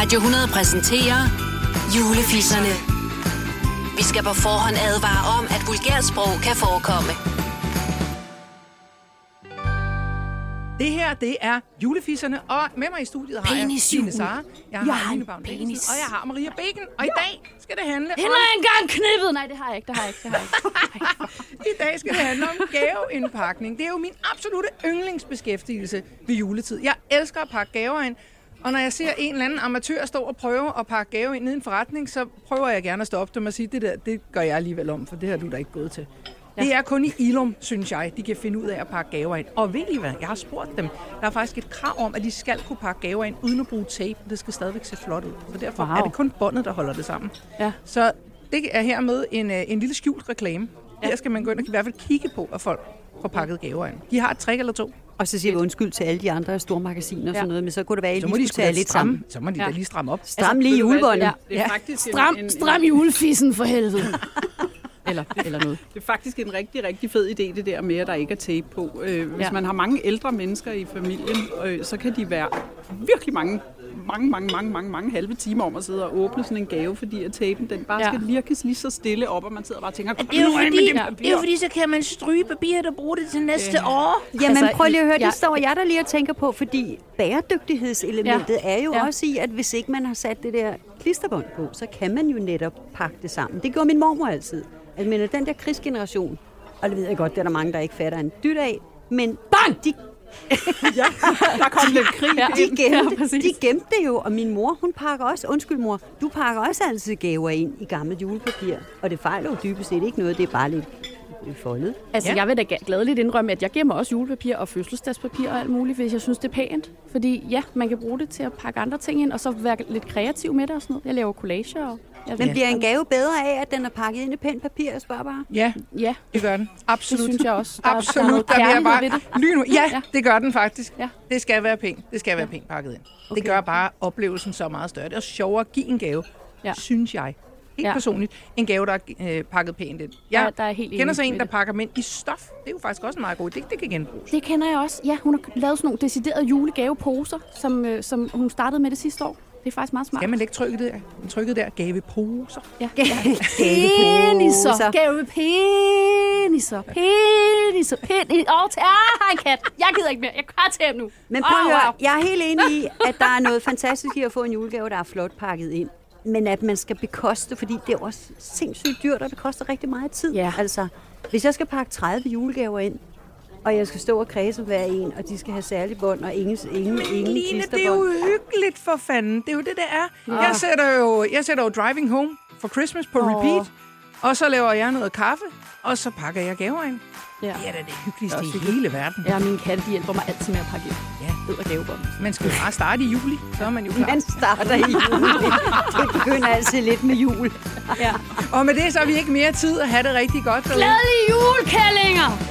Radio 100 præsenterer Julefisserne. Vi skal på forhånd advare om, at vulgært sprog kan forekomme. Det her, det er julefisserne, og med mig i studiet har jeg Penisjul. Stine Sara, jeg Jeg har har Line Baum penis. Penis, og jeg har Maria Bacon, og i dag skal det handle Hende har jeg engang knippet! Nej, det har jeg ikke, det har jeg ikke, det har jeg ikke. om, i dag skal det handle om gaveindpakning. Det er jo min absolute yndlingsbeskæftigelse ved juletid. Jeg elsker at pakke gaver ind, og når jeg ser en eller anden amatør stå og prøve at pakke gave ind i en forretning, så prøver jeg gerne at stoppe dem og sige, det der, det gør jeg alligevel om, for det har du da ikke gået til. Ja. Det er kun i Ilum, synes jeg, de kan finde ud af at pakke gaver ind. Og ved I hvad? Jeg har spurgt dem. Der er faktisk et krav om, at de skal kunne pakke gaver ind uden at bruge tape. Det skal stadigvæk se flot ud. Så derfor wow. Er det kun båndet, der holder det sammen. Ja. Så det er hermed en, øh, en lille skjult reklame. Ja. Her skal man gå ind og i hvert fald kigge på, at folk får pakket gaver ind. De har et trick eller to. Og så siger vi undskyld til alle de andre store magasiner og sådan noget, men så kunne det være, at Så I må lige de skulle tage lidt stramme. sammen. Så må de da lige stramme op. Stram lige julebåndet. Ja. Det er Ja. faktisk en, Stram, en, stram julefissen for helvede. Eller, eller noget. Det er faktisk en rigtig, rigtig fed idé, det der med, at der ikke er tape på. Øh, hvis Ja. ja. man har mange ældre mennesker i familien, øh, så kan de være virkelig mange, mange, mange, mange, mange, mange halve timer om at sidde og åbne sådan en gave, fordi at tapen den bare Ja. ja. skal lirkes lige så stille op, og man sidder bare og tænker, Det er jo "Kom nu af med fordi, det ja. papir." det er jo fordi så kan man stryge papiret og bruge det til næste ja. år. Jamen Altså, prøv lige at høre, jeg- det står jeg der lige og tænker på, fordi bæredygtighedselementet Ja. er jo Ja. også i, at hvis ikke man har sat det der klisterbånd på, så kan man jo netop pakke det sammen. Det gjorde min mormor altid. Altså, men den der krigsgeneration, og det ved jeg godt, det er der mange, der ikke fatter en dyt af, men Bang! De, ja, der kom lidt krig Ja. de, gemte, Ja, præcis. de gemte det jo, og min mor, hun pakker også, undskyld mor, du pakker også altid gaver ind i gammelt julepapir. Og det fejler jo dybest set ikke noget, det er bare lidt foldet. Altså, Ja. jeg vil da gladeligt indrømme, at jeg gemmer også julepapir og fødselsdagspapir og alt muligt, hvis jeg synes, det er pænt. Fordi ja, man kan bruge det til at pakke andre ting ind, og så være lidt kreativ med det og sådan noget. Jeg laver collager og... Jeg Men bliver en gave bedre af, at den er pakket ind i pænt papir, jeg spørger bare? Ja, Ja, det gør den. Absolut. det synes jeg også. Der, Der er Absolut, der jeg kærlighed bare... ved det. Lyn. Ja, Ja. det gør den faktisk. Ja. Det skal være pænt. Det skal være pænt pakket ind. Det gør bare oplevelsen så meget større. Det er sjovere at give en gave, Ja. synes jeg. Helt Ja. personligt. En gave, der er øh, pakket pænt ind. Jeg Ja, der er helt kender så en, der det. pakker dem ind i stof. Det er jo faktisk også en meget god idé. Det kan genbruges. Det kender jeg også. Ja, hun har lavet sådan nogle deciderede julegaveposer, som, øh, som hun startede med det sidste år. Det er faktisk meget smart. Skal man lægge trykket der? Trykket der. Gaveposer. Ja. Gaveposer. Peniser. Gave peniser. Peniser. Åh, oh, har en kat. Jeg gider ikke mere. Jeg kan til ham nu. Men prøv høre, au. jeg er helt enig i, at der er noget fantastisk i at få en julegave, der er flot pakket ind. Men at man skal bekoste, fordi det er også sindssygt dyrt, og det koster rigtig meget tid. Ja. Altså, hvis jeg skal pakke 30 julegaver ind, og jeg skal stå og kredse hver en, og de skal have særlig bånd, og ingen, ingen, ingen Line, det er jo hyggeligt for fanden. Det er jo det, det er. Jeg, sætter jo, jeg sætter jo Driving Home for Christmas på Åh. repeat. Og så laver jeg noget kaffe, og så pakker jeg gaver ind. Ja. Det er da det hyggeligste i hele verden. Ja, mine katte de hjælper mig altid med at pakke ind. Ja. Ved og gavebånd. Man skal jo bare starte i juli, så er man jo klar. Man starter i juli. Det begynder altid lidt med jul. Ja. Og med det så har vi ikke mere tid at have det rigtig godt derude. Glædelige julekællinger!